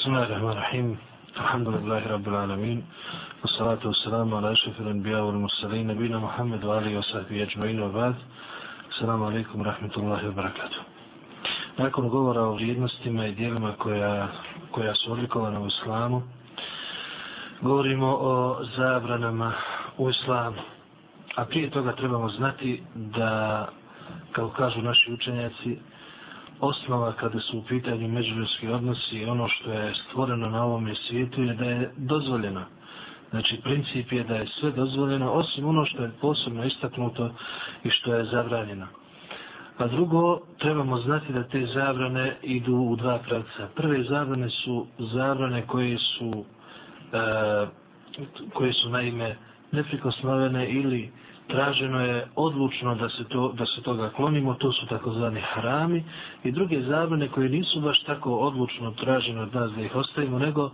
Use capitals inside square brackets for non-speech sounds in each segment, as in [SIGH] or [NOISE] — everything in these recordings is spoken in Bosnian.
بسم الله الرحمن الرحيم الحمد لله رب العالمين والصلاة والسلام على أشرف الأنبياء والمرسلين نبينا محمد وآله وصحبه أجمعين وبعد السلام عليكم ورحمة الله وبركاته Nakon govora o vrijednostima i dijelima koja, koja su odlikovana u islamu, govorimo o zabranama u islamu. A prije toga trebamo znati da, kao kažu naši učenjaci, osnova kada su u pitanju međuljudski odnosi i ono što je stvoreno na ovom svijetu je da je dozvoljeno. Znači, princip je da je sve dozvoljeno, osim ono što je posebno istaknuto i što je zabranjeno. A drugo, trebamo znati da te zabrane idu u dva pravca. Prve zabrane su zabrane koje su, e, koje su naime neprikosnovene ili traženo je odlučno da se, to, da se toga klonimo, to su takozvani harami i druge zabrane koje nisu baš tako odlučno tražene od nas da ih ostavimo, nego e,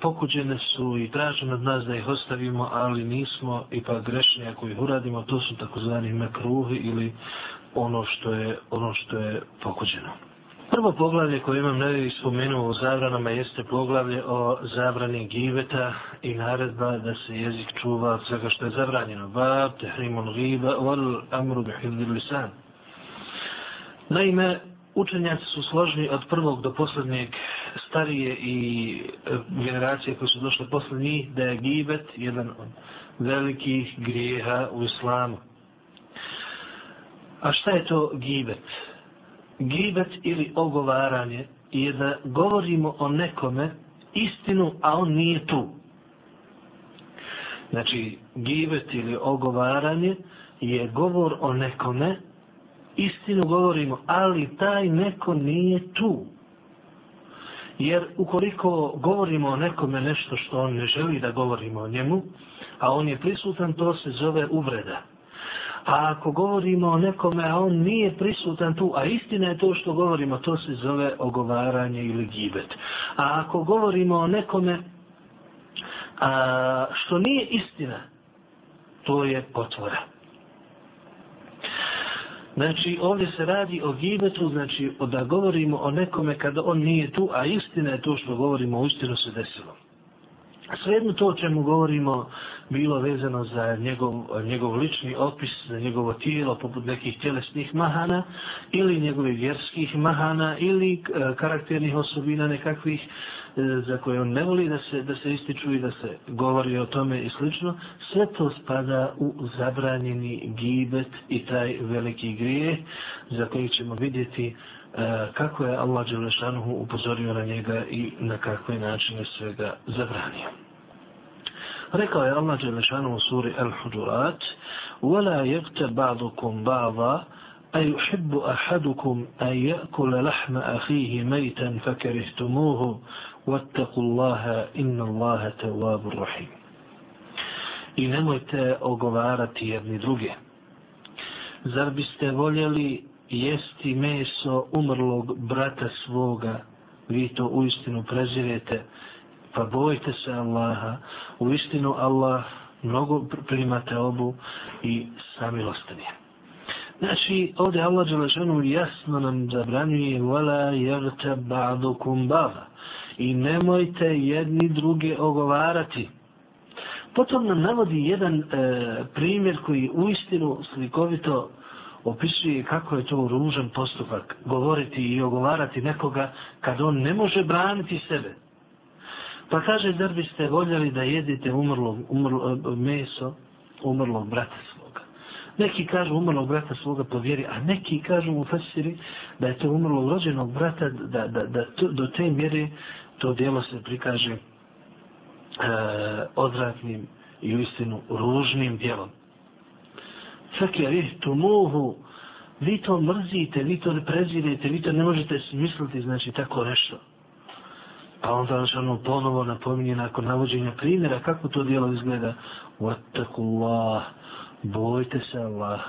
pokuđene su i tražene od nas da ih ostavimo, ali nismo ipak grešni ako ih uradimo, to su takozvani mekruhi ili ono što je, ono što je pokuđeno. Prvo poglavlje koje imam nevi spomenuo u zabranama jeste poglavlje o zabrani giveta i naredba da se jezik čuva od svega što je zabranjeno. Bab, tehrimon giba, wal amru bihidli lisan. Naime, učenjaci su složni od prvog do posljednjeg starije i e, generacije koje su došle posle njih da je gibet jedan od velikih grijeha u islamu. A šta je to gibet? Gibet ili ogovaranje je da govorimo o nekome istinu, a on nije tu. Znači, gibet ili ogovaranje je govor o nekome, istinu govorimo, ali taj neko nije tu. Jer ukoliko govorimo o nekome nešto što on ne želi da govorimo o njemu, a on je prisutan, to se zove uvreda. A ako govorimo o nekome, a on nije prisutan tu, a istina je to što govorimo, to se zove ogovaranje ili gibet. A ako govorimo o nekome, a, što nije istina, to je potvora. Znači, ovdje se radi o gibetu, znači, da govorimo o nekome kada on nije tu, a istina je to što govorimo, u istinu se desilo. Svejedno to o čemu govorimo bilo vezano za njegov, njegov lični opis, za njegovo tijelo poput nekih tjelesnih mahana ili njegovih vjerskih mahana ili e, karakternih osobina nekakvih e, za koje on ne voli da se, da se ističu i da se govori o tome i slično, sve to spada u zabranjeni gibet i taj veliki grije za koji ćemo vidjeti E, kako je Allah Đelešanuhu upozorio na njega i na kakve načine svega zabranio. Rekao je Allah Đelešanuhu u suri Al-Hudurat وَلَا يَغْتَ بَعْضُكُمْ بَعْضًا أَيُحِبُّ أَحَدُكُمْ أَنْ يَأْكُلَ لَحْمَ أَخِيهِ مَيْتًا فَكَرِهْتُمُوهُ وَاتَّقُوا اللَّهَ إِنَّ اللَّهَ تَوَّابُ الرَّحِيمُ I nemojte ogovarati jedni druge. Zar biste voljeli jesti meso umrlog brata svoga, vi to uistinu prezirete, pa bojte se Allaha, U istinu Allah mnogo primate obu i samilostan je. Znači, ovdje Allah Đelešanu jasno nam zabranjuje wala jagta ba'dukum ba'da i nemojte jedni druge ogovarati. Potom nam navodi jedan e, primjer koji uistinu slikovito opisuje kako je to ružan postupak govoriti i ogovarati nekoga kad on ne može braniti sebe. Pa kaže, zar biste voljeli da jedite umrlo, umrlo, e, meso umrlog brata svoga? Neki kažu umrlog brata svoga po vjeri, a neki kažu u fasiri da je to umrlog rođenog brata, da, da, da to, do te mjere to dijelo se prikaže e, odvratnim i u istinu ružnim dijelom fakerihtumuhu, vi to mrzite, vi to prezirete, vi to ne možete smisliti, znači tako nešto. A onda on ponovo napominje nakon navođenja primjera kako to dijelo izgleda. Vattakullah, bojte se Allah.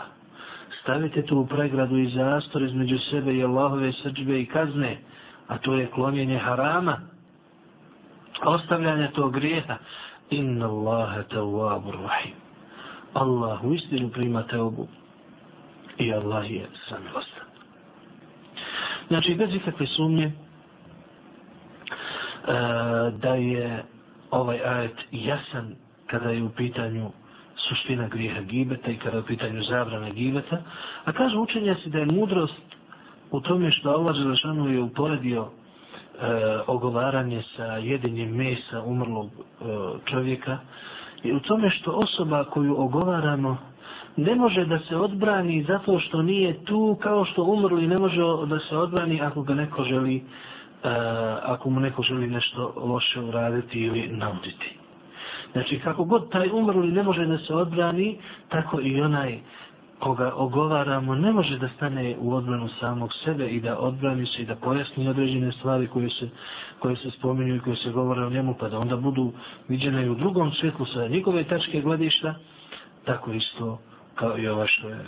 Stavite tu u pregradu i zastor između sebe i Allahove srđbe i kazne, a to je klonjenje harama, ostavljanje tog grijeha. Inna Allahe tawwabur rahim. Allah u istinu prima teobu i Allah je samilostan. Znači, bez ikakve sumnje, E, da je ovaj ajet jasan kada je u pitanju suština grijeha gibeta i kada je u pitanju zabrana gibeta. A kažu učenjaci da je mudrost u tome što Allah Želešanu je uporedio e, ogovaranje sa jedinjem mesa umrlog e, čovjeka i u tome što osoba koju ogovaramo ne može da se odbrani zato što nije tu kao što umrli ne može da se odbrani ako ga neko želi e, E, ako mu neko želi nešto loše uraditi ili nauditi. Znači kako god taj umrli ne može da se odbrani tako i onaj koga ogovaramo ne može da stane u odbranu samog sebe i da odbrani se i da pojasni određene stvari koje se, koje se spominju i koje se govore o njemu pa da onda budu viđene i u drugom svjetlu sa njegove tačke gledišta tako isto kao i ova što je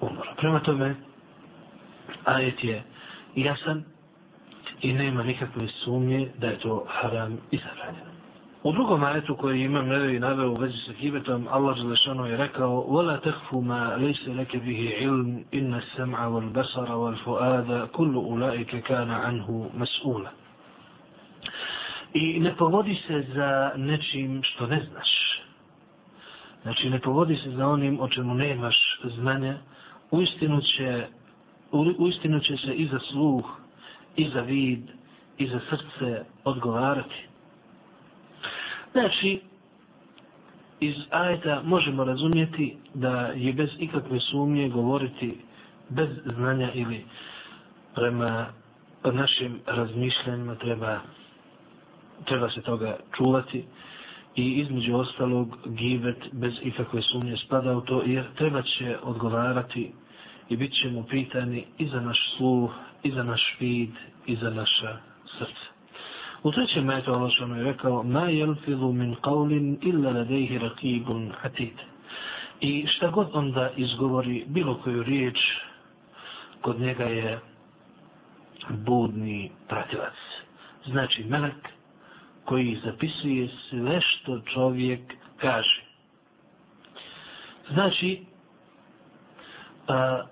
umro. Prema tome, ajet je jasan i nema nikakve sumnje da je to haram i zabranjeno. U drugom ajetu koji imam nevi naveo u vezi sa kibetom, Allah Želešanu je rekao وَلَا تَخْفُ مَا لَيْسَ لَكَ بِهِ عِلْمٍ إِنَّ السَّمْعَ وَالْبَصَرَ وَالْفُؤَادَ كُلُّ أُولَئِكَ كَانَ عَنْهُ مَسْئُولًا I ne povodi se za nečim što ne znaš. Znači ne povodi se za onim o čemu nemaš znanja. Uistinu će, uistinu će se i za sluh, i za vid, i za srce odgovarati. Znači, iz ajeta možemo razumjeti da je bez ikakve sumnje govoriti bez znanja ili prema našim razmišljanjima treba, treba se toga čuvati i između ostalog givet bez ikakve sumnje spada u to jer treba će odgovarati i bit ćemo pitani i za naš sluh, i za naš vid, i za naša srca. U trećem metu Allah što je rekao Ma jelfilu min qavlin illa ladejhi rakibun atid. I šta god onda izgovori bilo koju riječ, kod njega je budni pratilac. Znači melek koji zapisuje sve što čovjek kaže. Znači, a,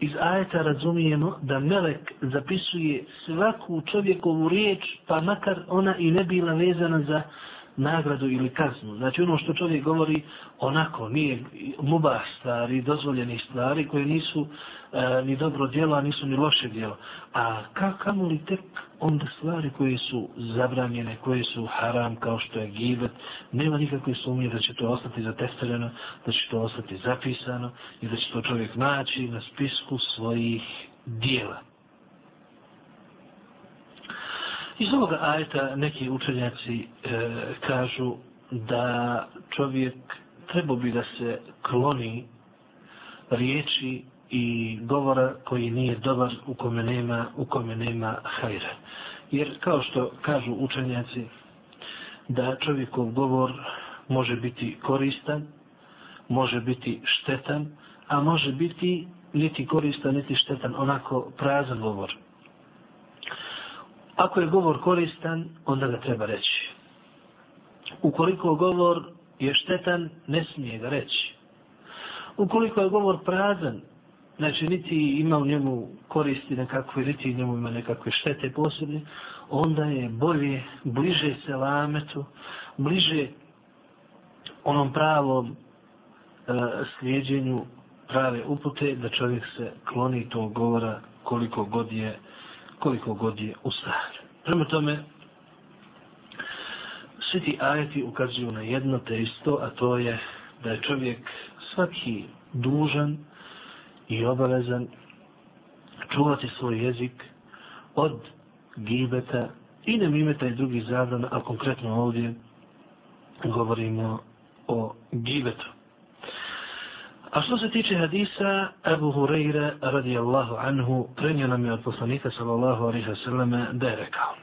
iz ajeta razumijemo da melek zapisuje svaku čovjekovu riječ, pa makar ona i ne bila vezana za nagradu ili kaznu. Znači ono što čovjek govori onako, nije mubah stvari, dozvoljene stvari koje nisu e, ni dobro djelo, a nisu ni loše djelo. A kako li tek onda stvari koje su zabranjene, koje su haram kao što je gibet, nema nikakve sumnje da će to ostati zatestirano, da će to ostati zapisano i da će to čovjek naći na spisku svojih dijela. Iz ovoga ajeta neki učenjaci e, kažu da čovjek treba bi da se kloni riječi i govora koji nije dobar u kome nema, u kome nema hajra. Jer kao što kažu učenjaci da čovjekov govor može biti koristan, može biti štetan, a može biti niti koristan, niti štetan, onako prazan govor. Ako je govor koristan, onda ga treba reći. Ukoliko govor je štetan, ne smije ga reći. Ukoliko je govor prazan, znači niti ima u njemu koristi nekakve, niti njemu ima nekakve štete posebne, onda je bolje, bliže se lametu, bliže onom pravom e, slijedjenju prave upute da čovjek se kloni tog govora koliko god je koliko god je u stanju. Prema tome, svi ti ajeti ukazuju na jedno te isto, a to je da je čovjek svaki dužan i obavezan čuvati svoj jezik od gibeta i nemimeta i drugih zabrana, a konkretno ovdje govorimo o gibetu. A što se tiče hadisa, Abu Hureyre radijallahu anhu prenio nam je od poslanika sallallahu alaihi wa sallam da je rekao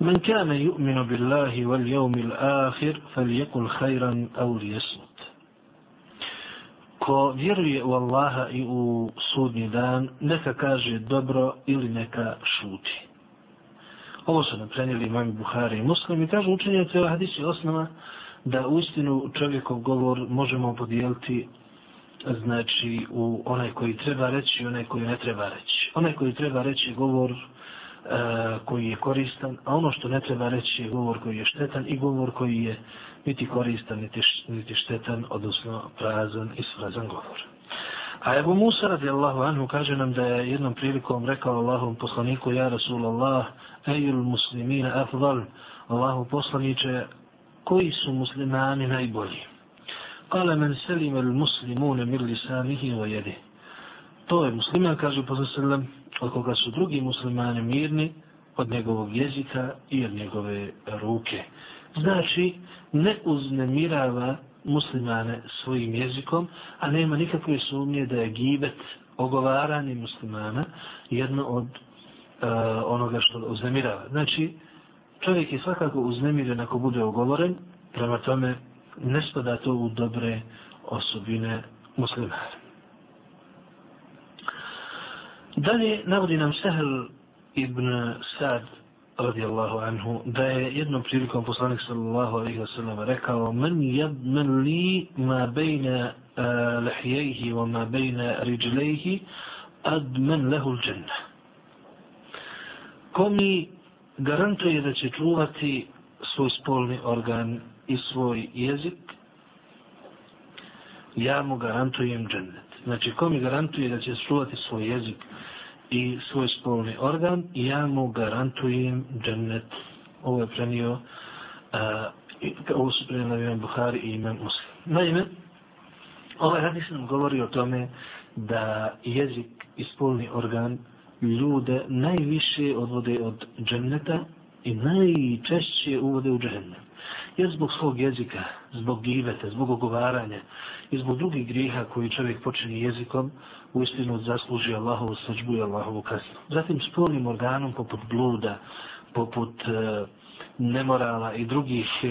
Men kane yu'minu billahi wal jevmi l'akhir fal jekul khayran au lijesnut. Ko vjeruje u Allaha i u sudnji dan, neka kaže dobro ili neka šuti. Ovo su nam prenijeli imami Buhari i Muslim i kažu učenjaci ova hadisi osnova da u istinu čovjekov govor možemo podijeliti znači u onaj koji treba reći i onaj koji ne treba reći. Onaj koji treba reći govor E, koji je koristan, a ono što ne treba reći je govor koji je štetan i govor koji je niti koristan, niti, niti štetan, odnosno prazan i sprazan govor. A Ebu Musa radijallahu anhu kaže nam da je jednom prilikom rekao Allahom poslaniku Ja Rasulallah, ejul muslimina afdal, Allahu poslaniće, koji su muslimani najbolji? Kale men selim el muslimune mir lisanihi o jedi. To je musliman, kaže poslanik od koga su drugi muslimani mirni od njegovog jezika i od njegove ruke. Znači, ne uznemirava muslimane svojim jezikom, a nema nikakve sumnje da je gibet ogovaranje muslimana jedno od e, onoga što uznemirava. Znači, čovjek je svakako uznemiren ako bude ogovoren, prema tome ne spada to u dobre osobine muslimana. Dalje navodi nam Sehel ibn Sad radijallahu anhu, da je jednom prilikom poslanik sallallahu alaihi wa sallam rekao men jadmen li ma bejna eh, uh, lehijejhi wa ma bejna riđlejhi admen lehu l'đenna. Ko mi garantuje da će čuvati svoj spolni organ i svoj jezik, ja mu garantujem džennet. Znači, ko mi garantuje da će čuvati svoj jezik i svoj spolni organ, ja mu garantujem džennet. Ovo je prenio, uh, ovo su prenio imam Buhari i imam Muslim. Naime, ovaj hadis nam govori o tome da jezik i spolni organ ljude najviše odvode od dženneta i najčešće uvode u džennet. Jer zbog svog jezika, zbog gibeta, zbog ogovaranja i zbog drugih grijeha koji čovjek počini jezikom, u istinu zasluži Allahovu srđbu i Allahovu kaznu. Zatim spolnim organom poput bluda, poput e, nemorala i drugih e,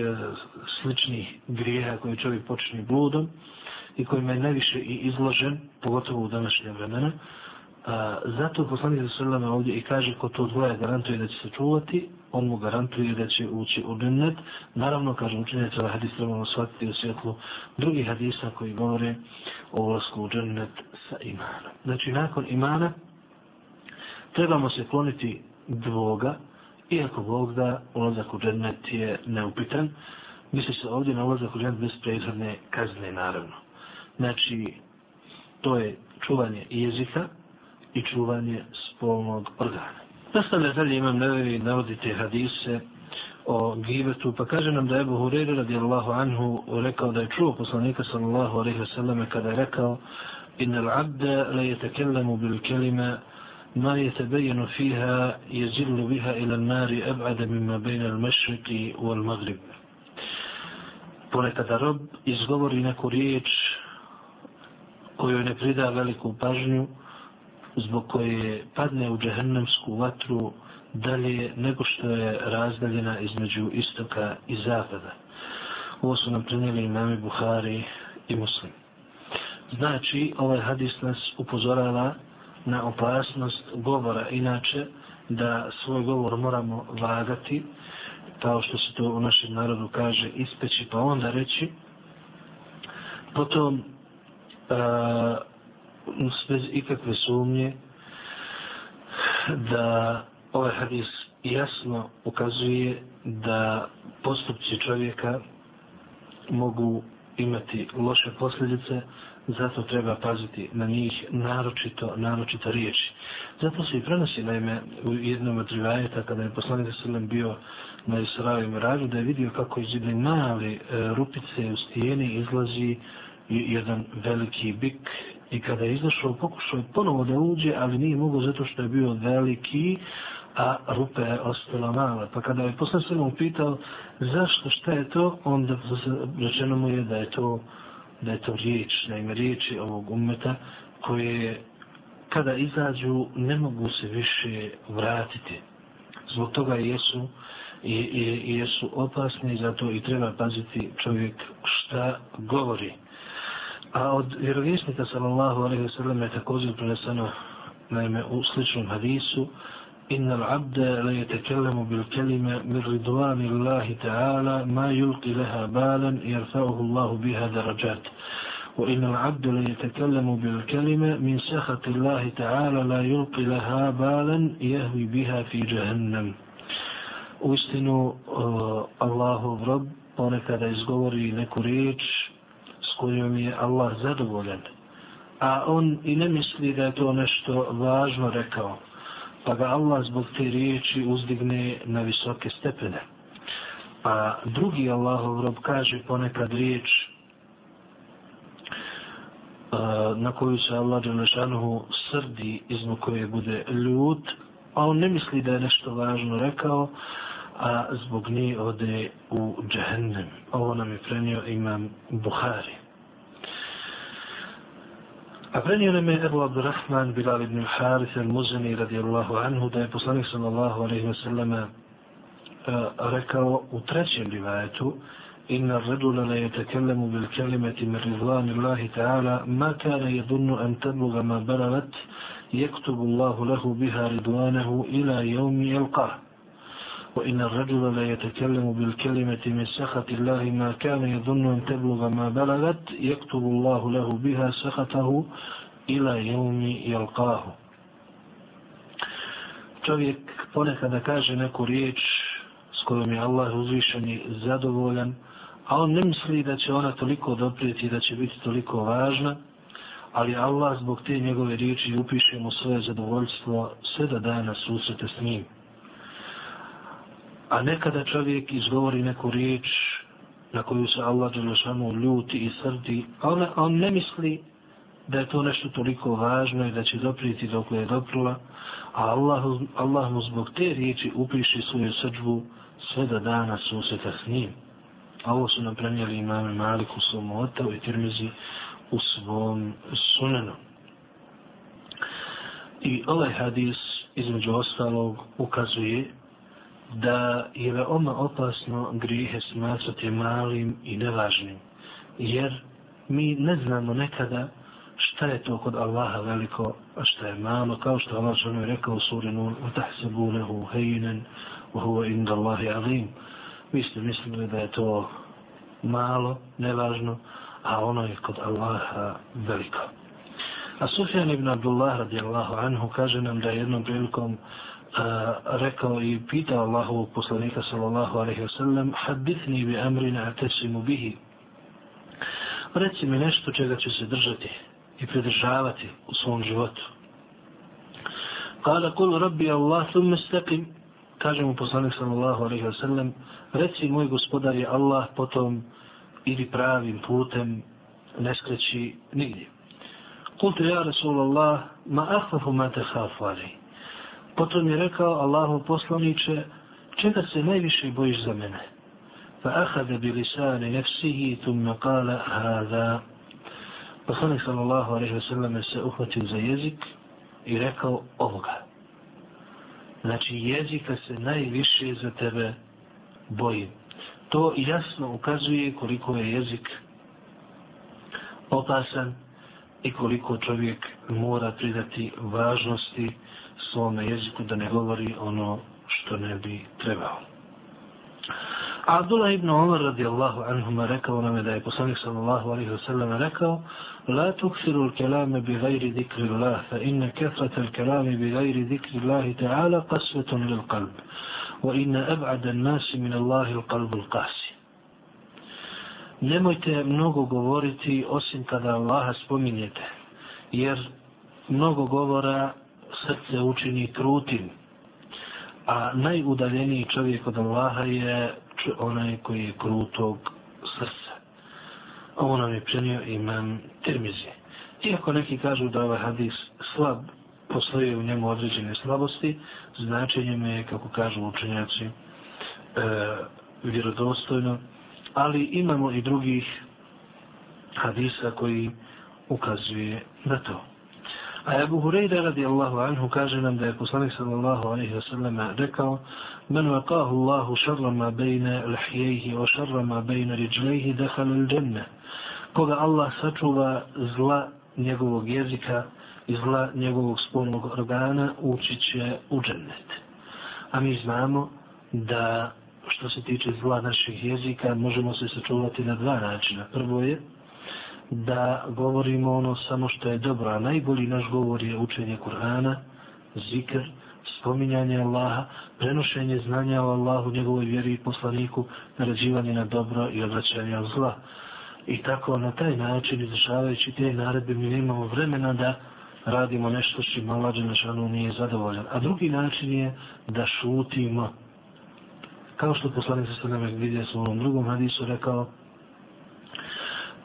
sličnih grijeha koji čovjek počini bludom i kojima je najviše i izložen, pogotovo u današnje vremena. A, zato poslanik sallallahu ovdje i kaže ko to dvoje garantuje da će se čuvati, on mu garantuje da će ući u džennet. Naravno, kaže učenjac, ovaj hadis trebamo shvatiti u svjetlu drugih hadisa koji govore o ulazku u džennet sa imanom. Znači, nakon imana trebamo se kloniti dvoga, iako Bog da ulazak u džennet je neupitan, misli se ovdje na ulazak u džennet bez prethodne kazne, naravno. Znači, to je čuvanje jezika i čuvanje spolnog organa. Nastavlja dalje imam nevevi navodite hadise o gibetu, pa kaže nam da je Ebu Hureyre radijallahu anhu rekao da je čuo poslanika sallallahu alaihi wa sallam kada je rekao إن العبد لا يتكلم بالكلمة ما يتبين فيها يزل بها إلى النار أبعد مما بين المشرق والمغرب ponekada rob izgovori neku riječ koju ne prida veliku pažnju zbog koje padne u džehennemsku vatru dalje nego što je razdaljena između istoka i zapada. Ovo su nam prenijeli imami Buhari i Muslim. Znači, ovaj hadis nas upozorava na opasnost govora. Inače, da svoj govor moramo vagati, kao što se to u našem narodu kaže, ispeći pa onda reći. Potom, bez ikakve sumnje da ovaj hadis jasno ukazuje da postupci čovjeka mogu imati loše posljedice, zato treba paziti na njih naročito, naročito riječi. Zato se i prenosi, naime, u jednom od rivajeta, kada je poslanik Srlem bio na Israju i da je vidio kako iz jedne male e, rupice u stijeni izlazi jedan veliki bik I kada je izašao, pokušao je ponovo da uđe, ali nije mogo zato što je bio veliki, a rupe je ostala mala. Pa kada je posle se pitao zašto, šta je to, onda rečeno mu je da je to, da je to riječ, na ime riječi ovog umeta, koje kada izađu ne mogu se više vratiti. Zbog toga jesu i, i, i jesu opasni, zato i treba paziti čovjek šta govori. A od vjerovjesnika sallallahu alaihi wa sallam je također preneseno naime u sličnom hadisu Inna l'abde la yetekellemu bil kelime mir ridvani Allahi ta'ala ma yulqi leha balan i arfa'uhu Allahu biha darajat. وإن العبد ليتكلم بالكلمة من سخط الله تعالى لا يلقي لها بالا يهوي بها في جهنم Uistinu, Allahov rob ponekada izgovori neku riječ s kojom je Allah zadovoljan, a on i ne misli da je to nešto važno rekao, pa ga Allah zbog te riječi uzdigne na visoke stepene. A drugi Allahov rob kaže ponekad riječ na koju se Allah Đelešanuhu srdi iznu koje bude ljut, a on ne misli da je nešto važno rekao, a zbog nje ode u džehennem. Ovo nam je prenio imam Buhari. A prenio nam je Ebu Abdurrahman Bilal ibn Harith al-Muzani radijallahu anhu da je poslanik sallallahu alaihi wa sallama rekao u trećem rivajetu إن الرجل لا يتكلم بالكلمة من رضوان الله تعالى ما كان يظن أن تبلغ ما بلغت يكتب الله له بها رضوانه إلى يوم يلقاه وإن الرجل لا يتكلم بالكلمة من سخط الله ما كان يظن أن تبلغ ما بلغت يكتب الله له بها سخطه إلى يوم يلقاه čovjek ponekada kaže neku riječ s kojom je Allah uzvišen i zadovoljan, a on ne misli da će ona toliko doprijeti da će biti toliko važna, ali Allah zbog te njegove riječi upiše mu svoje zadovoljstvo sve da dana susrete s njim. A nekada čovjek izgovori neku riječ na koju se Allah Đelešanu ljuti i srdi, a on, on ne misli da je to nešto toliko važno i da će doprijeti dok je doprila, a Allah, Allah mu zbog te riječi upiše svoju srđbu sve da dana suseta s njim. A ovo su nam prenijeli imame Malik u svom otavu i Tirmizi u svom sunenu. I ovaj hadis između ostalog ukazuje da je veoma opasno grijehe smatrati malim i nevažnim. Jer mi ne znamo nekada šta je to kod Allaha veliko, a šta je malo, kao što Allah što je rekao u surinu وَتَحْسَبُونَهُ هَيْنًا وَهُوَ إِنْدَ اللَّهِ عَظِيمٌ Vi ste mislili da je to malo, nevažno, a ono je kod Allaha veliko. A Sufjan ibn Abdullah radijallahu anhu kaže nam da je jednom prilikom a, E, rekao i pitao Allahovog poslanika sallallahu alaihi wasallam hadithni bi amrina atesimu bihi reci mi nešto čega ću se držati i pridržavati u svom životu. Kala kul rabbi Allah thumme stakim kaže mu poslanik sallallahu alaihi wasallam reci moj gospodar je Allah potom ili pravim putem ne skreći nigdje. Kultu ja Rasulallah ma ahfafu ma te hafu alaihi Potom je rekao Allahu poslaniče, čega se najviše bojiš za mene? Fa ahada bi lisani nefsihi thumma kala hada. Poslanik sallallahu alaihi wa sallam se uhvatio za jezik i rekao ovoga. Znači jezika se najviše za tebe boji. To jasno ukazuje koliko je jezik opasan i koliko čovjek mora pridati važnosti svome jeziku da ne govori ono što ne bi trebao. Abdullah ibn Umar radijallahu anhuma rekao nam je da je poslanik sallallahu alaihi wasallam rekao La tuksiru l-kelame bi gajri dikri Allah, fa inna kefrata l-kelame bi gajri dikri Allah ta'ala qasvetun lil qalb, wa inna ab'ada nasi min Allahi l-qalbu l-qasi. Nemojte mnogo govoriti osim kada Allaha spominjete, jer mnogo govora srce učini krutim, a najudaljeniji čovjek od Allaha je onaj koji je krutog srca. Ovo nam je prenio imam Tirmizi. Iako neki kažu da ovaj hadis slab, postoje u njemu određene slabosti, značenje mu je, kako kažu učenjaci, e, vjerodostojno, ali imamo i drugih hadisa koji ukazuje na to. A Abu Hureyre radijallahu anhu kaže nam da je poslanik sallallahu alaihi wa sallam rekao Men vakahu Allahu šarra ma bejne lihjejhi o šarra ma bejne riđlejhi dehal il dženne. Koga Allah sačuva zla njegovog jezika i zla njegovog spolnog organa ući će u džennet. A mi znamo da što se tiče zla naših jezika možemo se sačuvati na dva načina. Prvo je da govorimo ono samo što je dobro, a najbolji naš govor je učenje Kur'ana, zikr, spominjanje Allaha, prenošenje znanja o Allahu, njegovoj vjeri i poslaniku, narađivanje na dobro i odvraćanje od zla. I tako na taj način, izrašavajući te naredbe, mi nemamo vremena da radimo nešto što Allah Đelešanu nije zadovoljan. A drugi način je da šutimo. Kao što poslanik sa sveme vidio u ovom drugom hadisu rekao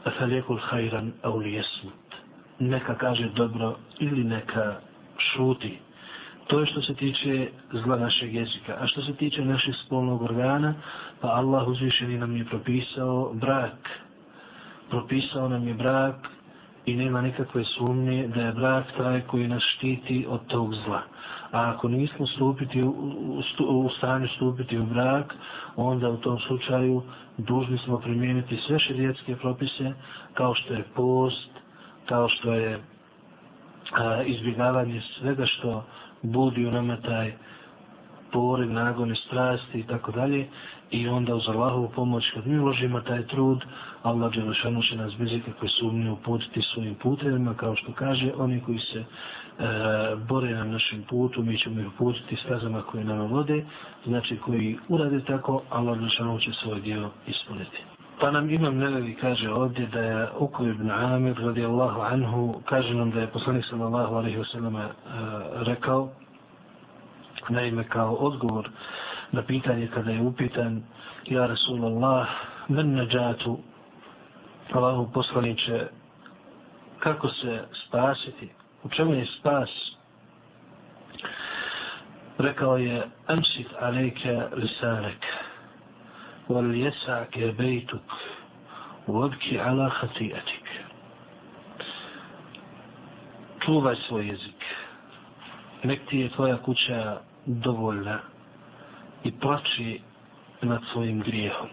Afalijekul hajran auli jesmut. Neka kaže dobro ili neka šuti. To je što se tiče zla našeg jezika. A što se tiče našeg spolnog organa, pa Allah uzvišeni nam je propisao brak. Propisao nam je brak i nema nikakve sumnje da je brak taj koji nas štiti od tog zla. A ako nismo stupiti u, u, u stanju stupiti u brak, onda u tom slučaju dužni smo primijeniti sve širijetske propise kao što je post, kao što je a, izbjegavanje svega što budi u nama taj poriv, nagone, strasti i tako dalje. I onda uz Allahovu pomoć, kad mi uložimo taj trud, Allah Đelešanu će nas bez ikakve sumnje uputiti svojim putevima, kao što kaže, oni koji se e, bore na našem putu, mi ćemo ih uputiti stazama koje nam vode, znači koji urade tako, Allah Đelešanu će svoj dio ispuniti. Pa nam imam nevevi kaže ovdje da je Uku ibn Amir radijallahu anhu kaže nam da je poslanik sallallahu alaihi wasallam e, rekao naime kao odgovor na pitanje kada je upitan Ja Rasulallah, men neđatu, Allahu poslaniće, kako se spasiti, u čemu je spas? Rekao je, emsit alejke lisanek, wal jesak je bejtuk, uobki ala hatijetik. Čuvaj svoj jezik, nek ti je tvoja kuća dovoljna, i plače nad svojim grijehom.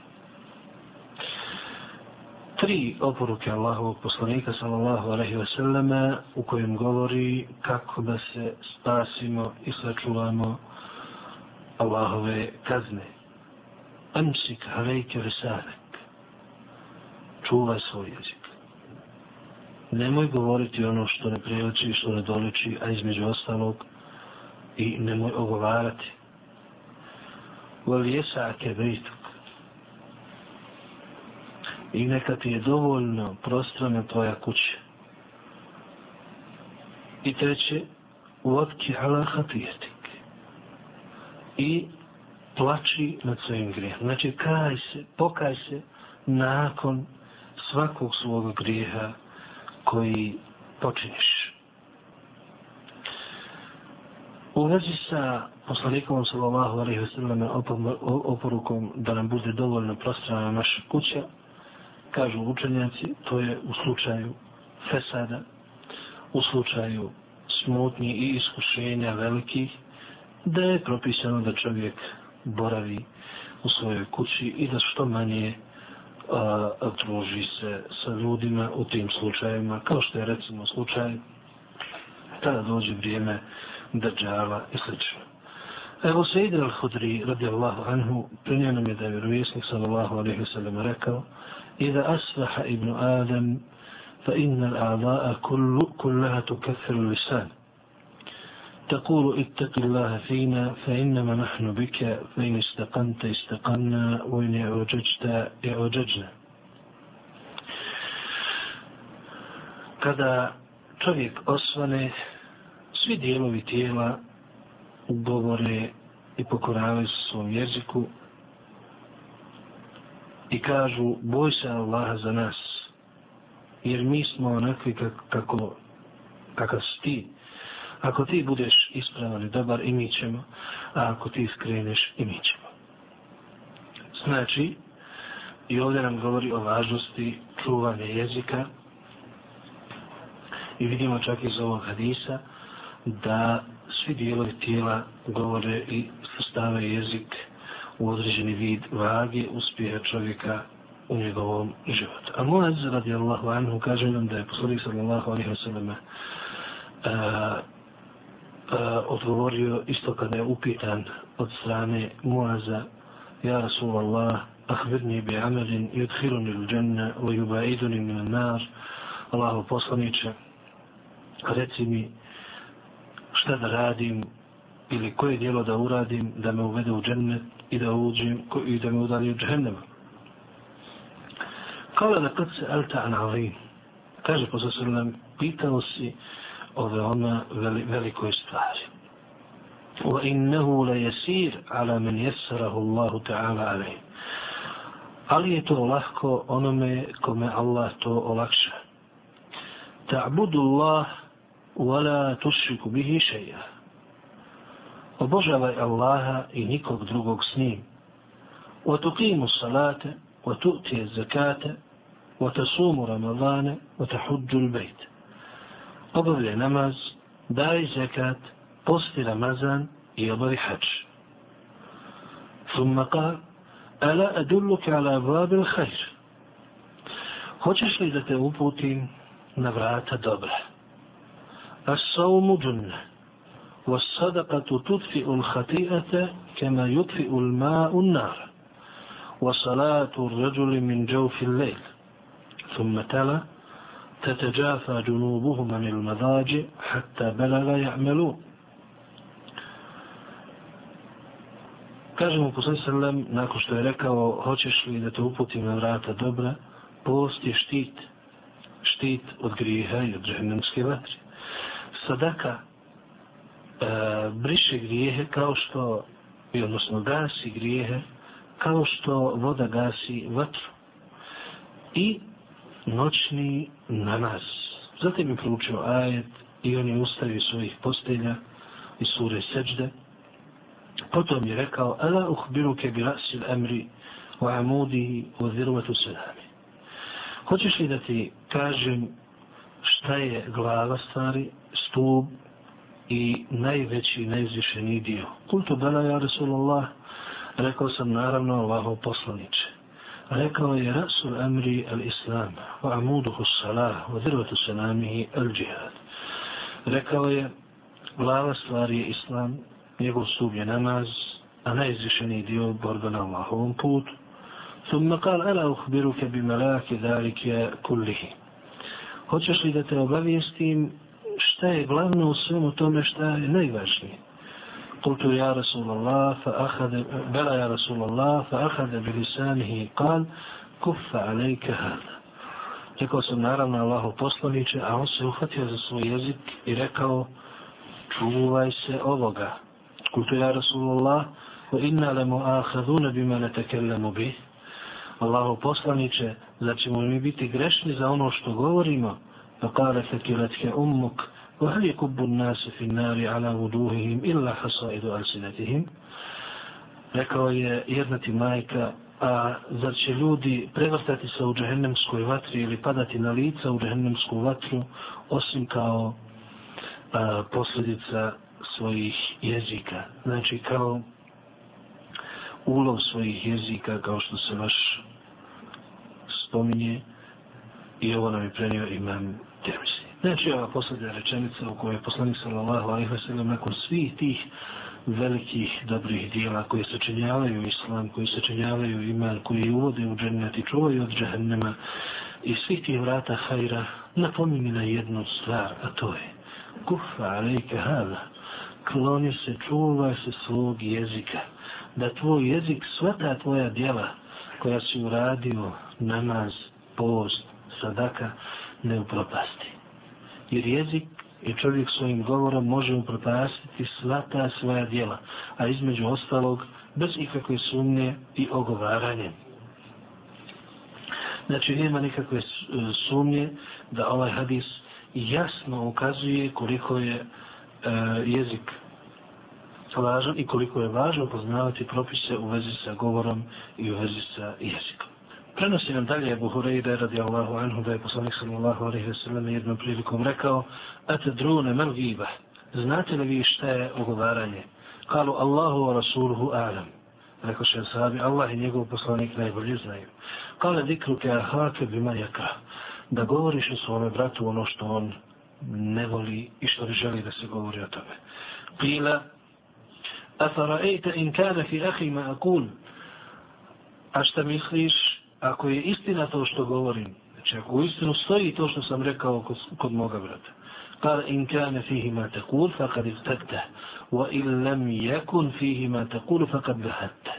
Tri oporuke Allahovog poslanika sallallahu alaihi wa sallama u kojem govori kako da se spasimo i sačuvamo Allahove kazne. Amsik alejke risalek. Čuvaj svoj jezik. Nemoj govoriti ono što ne priliči i što ne doliči, a između ostalog i nemoj ogovarati. Voli jesake. I neka ti je dovoljno prostrana tvoja kuća. I treće, vodki ala hatijetik. I plači nad svojim grijem. Znači, kaj se, pokaj se nakon svakog svog grijeha koji počiniš. U vezi sa poslanikom sallallahu alaihi wa sallam oporukom da nam bude dovoljno prostrana naša kuća, kažu učenjaci, to je u slučaju fesada, u slučaju smutnji i iskušenja velikih, da je propisano da čovjek boravi u svojoj kući i da što manje a, druži se sa ljudima u tim slučajima, kao što je recimo slučaj tada dođe vrijeme država i sl. Evo se ide al-Hudri radijallahu anhu, prinio nam je da je vjerovjesnik sallallahu alaihi wa sallam rekao Ida asbaha ibnu Adam fa inna al-a'da'a kullaha tukathiru lisan. تقول اتق الله فينا فإنما نحن بك فإن استقنت استقنا وإن اعوججت اعوججنا kada čovjek osvane, svi dijelovi tijela govore i pokoravaju se svom jeziku i kažu boj se Allaha za nas jer mi smo onakvi kako, kakav si ti Ako ti budeš ispravan i dobar, i mi ćemo. A ako ti skreneš, i mi ćemo. Znači, i ovdje nam govori o važnosti čuvanja jezika. I vidimo čak iz ovog hadisa da svi dijelovi tijela govore i stave jezik u određeni vid vage uspjeha čovjeka u njegovom životu. A Muaz radijallahu anhu kaže nam da je poslanik sallallahu alaihi wa sallam uh, odgovorio isto kada je upitan od strane Muaza Ja Rasulallah, ahvirni bi amelin i odhiruni u dženne, o jubaiduni min nar, Allahu poslaniće, reci mi šta da radim ili koje dijelo da uradim da me uvede u džennet i da uđem i da me udali u džennema. Kale da kad se alta an kaže kaže poslednjem, pitao si o veoma veli, velikoj stvari. Wa innehu la jesir ala men jesarahu Allahu ta'ala alaih. Ali je to lahko onome kome Allah to olakša. Ta'budu Allah wa la tušiku bihi šeja. Obožavaj Allaha i nikog drugog s njim. Wa tuqimu salate, wa tu'ti zakate, wa tasumu ramadane, wa tahudju l-bejt. Obavlja namaz, daj zakat, posti Ramazan i obavi hač. Thumma qal, ala adulluka ala ababil khair. Hoćeš li da te uputim na vrata dobra? As-sawmu junna. Was-sadaqatu tudfi'u al-khati'ata kama yudfi'u al-ma'u an-nar. وصلاة الرجل من جوف الليل ثم تلا تتجافى جنوبهم عن المضاجع حتى بلغ يعملون Kaže mu poslani sallam, nakon što je rekao, hoćeš li da te uputim na vrata dobra, post je štit, štit od grijeha i od džahnemske vatre. Sadaka e, briše grijehe kao što, i odnosno gasi grijehe, kao što voda gasi vatru. I noćni namaz. Zatim je proučio ajet i on je ustavio svojih postelja i sure Seđde, Potom je rekao, ala uhbiruke bi rasil emri u amudihi u zirvatu sedami. Hoćeš li da ti kažem šta je glava stvari, stup i najveći, najzvišeniji dio? Kultu bela ja Rasulullah, rekao sam naravno Allaho poslaniče. Rekao je rasul emri al islam, u amuduhu salah, u zirvatu sedamihi al džihad. Rekao je, glava stvari je islam, njegov stup je namaz, a najizvišeniji dio borba na Allahovom putu. ثم قال ألا أخبرك بملاك ذلك كله Hoćeš li da te obavijestim šta je glavno u svemu tome šta je najvažnije? قلت يا رسول الله فأخذ بلى يا رسول الله فأخذ بلسانه قال كف عليك هذا Rekao sam naravno Allahu poslaniče, a on se uhvatio za svoj jezik i rekao čuvaj se ovoga. قلت يا رسول الله وإنا لمؤاخذون بما نتكلم به الله poslanice zar ćemo mi biti grešni za ono što govorimo pa kale fakilatke ummuk وهل يكب الناس في النار على وجوههم إلا حصائد ألسنتهم rekao je jedna ti majka a zar će ljudi prevrtati se u džahennemskoj vatri ili padati na lica u džahennemsku vatru osim kao a, posljedica svojih jezika. Znači kao ulov svojih jezika kao što se vaš spominje i ovo nam je prenio imam Termisi. Znači ova posljednja rečenica u kojoj je poslanik sallallahu alaihi wa sallam nakon svih tih velikih dobrih dijela koje se činjavaju islam, koji se činjavaju iman, koji uvode u džennet i čuvaju od džahennema i svih tih vrata hajra napomini na jednu stvar, a to je kufa alejke hada kloni se, čuvaj se svog jezika. Da tvoj jezik, sva ta tvoja djela koja si uradio, namaz, post, sadaka, ne upropasti. Jer jezik i čovjek svojim govorom može upropastiti sva ta svoja djela, a između ostalog, bez ikakve sumnje i ogovaranje. Znači, nema nikakve e, sumnje da ovaj hadis jasno ukazuje koliko je e, jezik važan i koliko je važno poznavati propise u vezi sa govorom i u vezi sa jezikom. Prenosi nam dalje Ebu Hureyre radi Allahu anhu da je poslanik sallallahu alaihi wa sallam jednom prilikom rekao Ate drune mal gibah, znate li vi šta je ugovaranje? Kalu Allahu wa rasuluhu alam. Rekao še sahabi, Allah i njegov poslanik najbolje znaju. Kale dikru ke ahake bima jaka, da govoriš o svome bratu ono što on ne voli i što ne želi da se govori o tome. Kila, a in kada fi ahi ma akun, a šta misliš, ako je istina to što govorim Znači, ako uistinu stoji to što sam rekao kod, kod moga brata. قال إن كان فيه ما تقول فقد ارتدته وإن لم يكن فيه ما تقول فقد ذهبته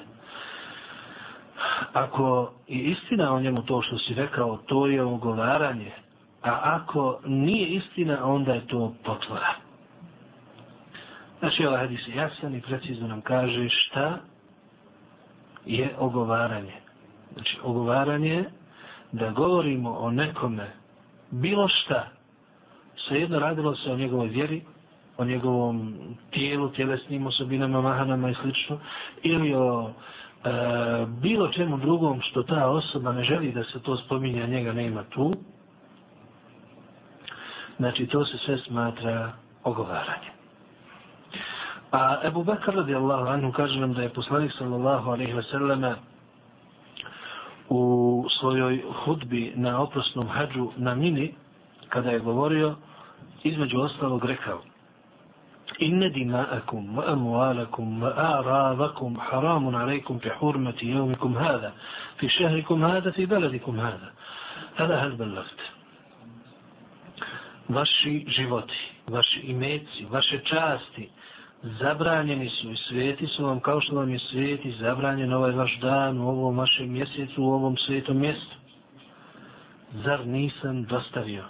Ako je istina o njemu to što si rekao, to je ogovaranje. A ako nije istina, onda je to potvora. Znači, ovaj hadis je jasan i precizno nam kaže šta je ogovaranje. Znači, ogovaranje da govorimo o nekome bilo šta, svejedno radilo se o njegovoj vjeri, o njegovom tijelu, tjelesnim osobinama, mahanama i slično, ili o e, bilo čemu drugom što ta osoba ne želi da se to spominje, a njega nema tu, znači to se sve smatra ogovaranje. A Ebu Bekar radijallahu anhu kaže nam da je poslanik sallallahu alaihi wa sallama u svojoj hudbi na oprosnom hađu na Mini, kada je govorio, između ostalog rekao Inne dima'akum wa amualakum wa a'ravakum haramun alaikum fi hurmati jevmikum hada fi šehrikum hada fi beledikum hada Hada hal belaft Vaši životi, vaši imeci, vaše časti zabranjeni su i sveti su vam kao što vam je sveti zabranjen ovaj vaš dan u ovom vašem mjesecu, u ovom svetom mjestu. Zar nisam dostavio?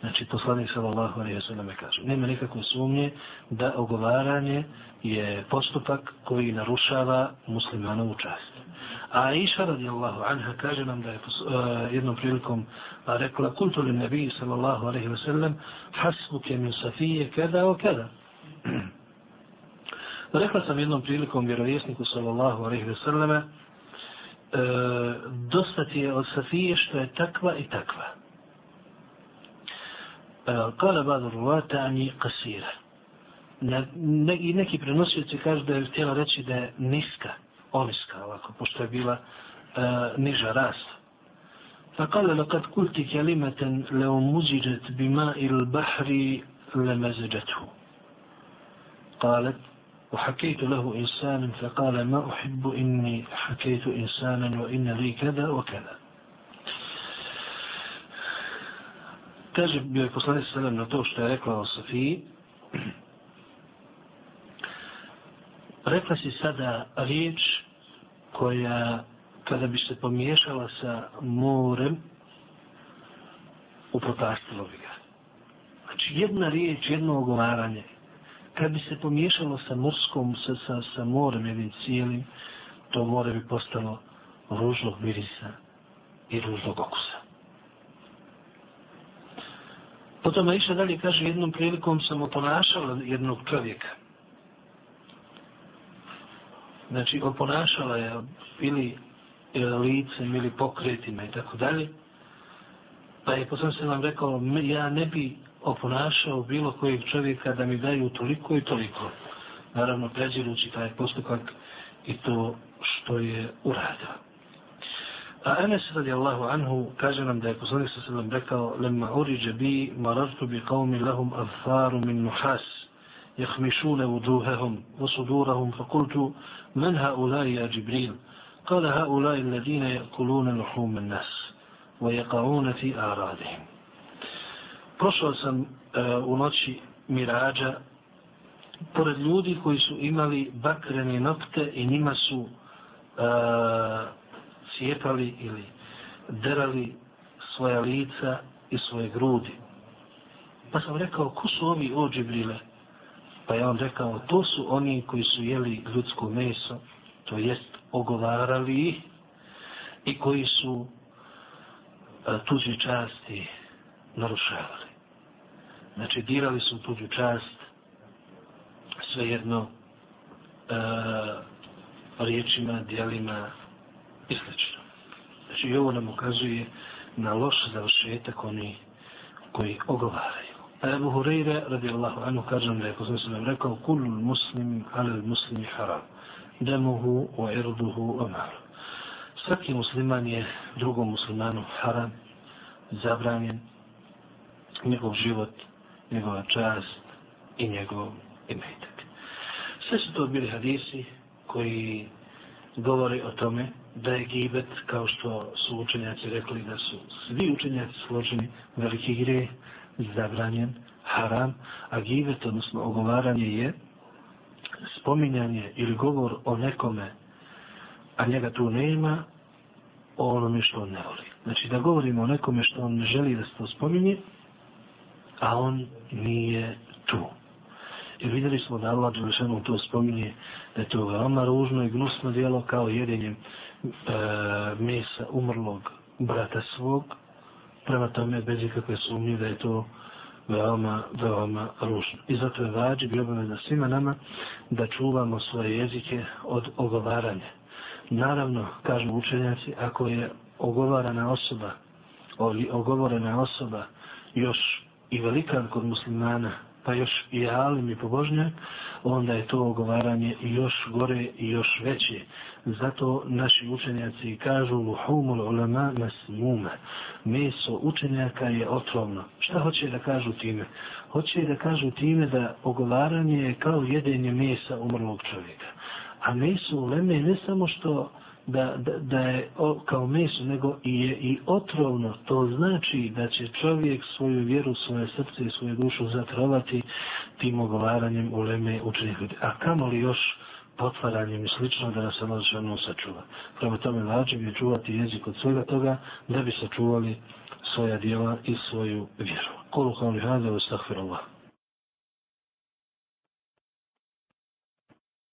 Znači, poslanik sallallahu alejhi ve selleme kaže, nema nikakve sumnje da ogovaranje je postupak koji narušava muslimanovu čast. A Iša radijallahu anha kaže nam da je uh, jednom prilikom rekla kultu li nabiji sallallahu alejhi ve sellem hasbuke min safije kada o kada. [CLEARS THROAT] Rekla sam jednom prilikom vjerovjesniku sallallahu alaihi ve selleme e, dosta ti je od Safije što je takva i takva. E, kale bada ruvata ani kasira. Ne, ne, I neki prenosioci kažu da je htjela reći da je niska, oniska ovako, pošto je bila e, niža rasta. فقال لقد قلت كلمة لو مزجت بماء البحر لمزجته قالت وحكيت له إنسانا فقال ما أحب إني حكيت إنسانا وإن لي كذا وكذا Kaže bio je poslanik sallam na to što je rekla o Safiji. Rekla si sada riječ koja kada bi se pomiješala sa morem upropastilo bi ga. Znači jedna riječ, jedno ogovaranje kad bi se pomiješalo sa morskom, sa, sa, sa morem jednim cijelim, to more bi postalo ružnog mirisa i ružnog okusa. Potom Aisha dalje kaže, jednom prilikom sam oponašala jednog čovjeka. Znači, oponašala je ili e, licem ili pokretima i tako dalje. Pa je potom se vam rekao, ja ne bi oponašao bilo kojeg čovjeka da mi daju toliko i toliko. Naravno, pređirući taj postupak i to što je uradio. A Enes radi Allahu anhu kaže nam da je poslanik sa sallam rekao lemma uriđe bi marartu bi qavmi lahum afaru min nuhas يخمشون وجوههم وصدورهم فقلت من هؤلاء يا جبريل قال هؤلاء الذين يأكلون لحوم الناس ويقعون في آرادهم prošao sam uh, u noći mirađa pored ljudi koji su imali bakrene nokte i njima su uh, cijepali ili derali svoja lica i svoje grudi. Pa sam rekao, ko su ovi o Džibrile? Pa je on rekao, to su oni koji su jeli ljudsko meso, to jest ogovarali ih i koji su uh, tuđe časti narušavali. Znači, dirali su tuđu čast, svejedno, e, riječima, dijelima i sl. Znači, i ovo nam ukazuje na loš završetak oni koji ogovaraju. A Ebu Hureyre, radi Allahu kažem da je poslanik sam nam rekao, kulul muslim, ali muslimi haram, demuhu, o irduhu, o malu. Svaki musliman je drugom muslimanu haram, zabranjen, njegov život, njegova čast i njegov imetak. Sve su to bili hadisi koji govori o tome da je gibet, kao što su učenjaci rekli da su svi učenjaci složeni, veliki gre, zabranjen, haram, a gibet, odnosno ogovaranje je spominjanje ili govor o nekome, a njega tu nema, o onome što on ne voli. Znači da govorimo o nekome što on ne želi da se to spominje, a on nije tu. I vidjeli smo da Allah Đelešanu to spominje, da je to veoma ružno i gnusno dijelo kao jedenjem e, mesa umrlog brata svog, prema tome bez ikakve sumnje da je to veoma, veoma ružno. I zato je vađi bi obaveza svima nama da čuvamo svoje jezike od ogovaranja. Naravno, kažu učenjaci, ako je ogovarana osoba, ogovorena osoba još i velikan kod muslimana, pa još i alim i pobožnjak, onda je to ogovaranje još gore i još veće. Zato naši učenjaci kažu luhumul ulama masmuma. Meso učenjaka je otrovno. Šta hoće da kažu time? Hoće da kažu time da ogovaranje je kao jedenje mesa umrlog čovjeka. A meso uleme ne samo što da, da, da je o, kao meso, nego i je i otrovno. To znači da će čovjek svoju vjeru, svoje srce i svoju dušu zatrovati tim ogovaranjem u leme učenih ljudi. A kamo li još potvaranjem i slično da nas se može ono sačuva. Prema tome vađiv je čuvati jezik od svega toga da bi sačuvali svoja dijela i svoju vjeru. Kolu kao li hada, ustahfir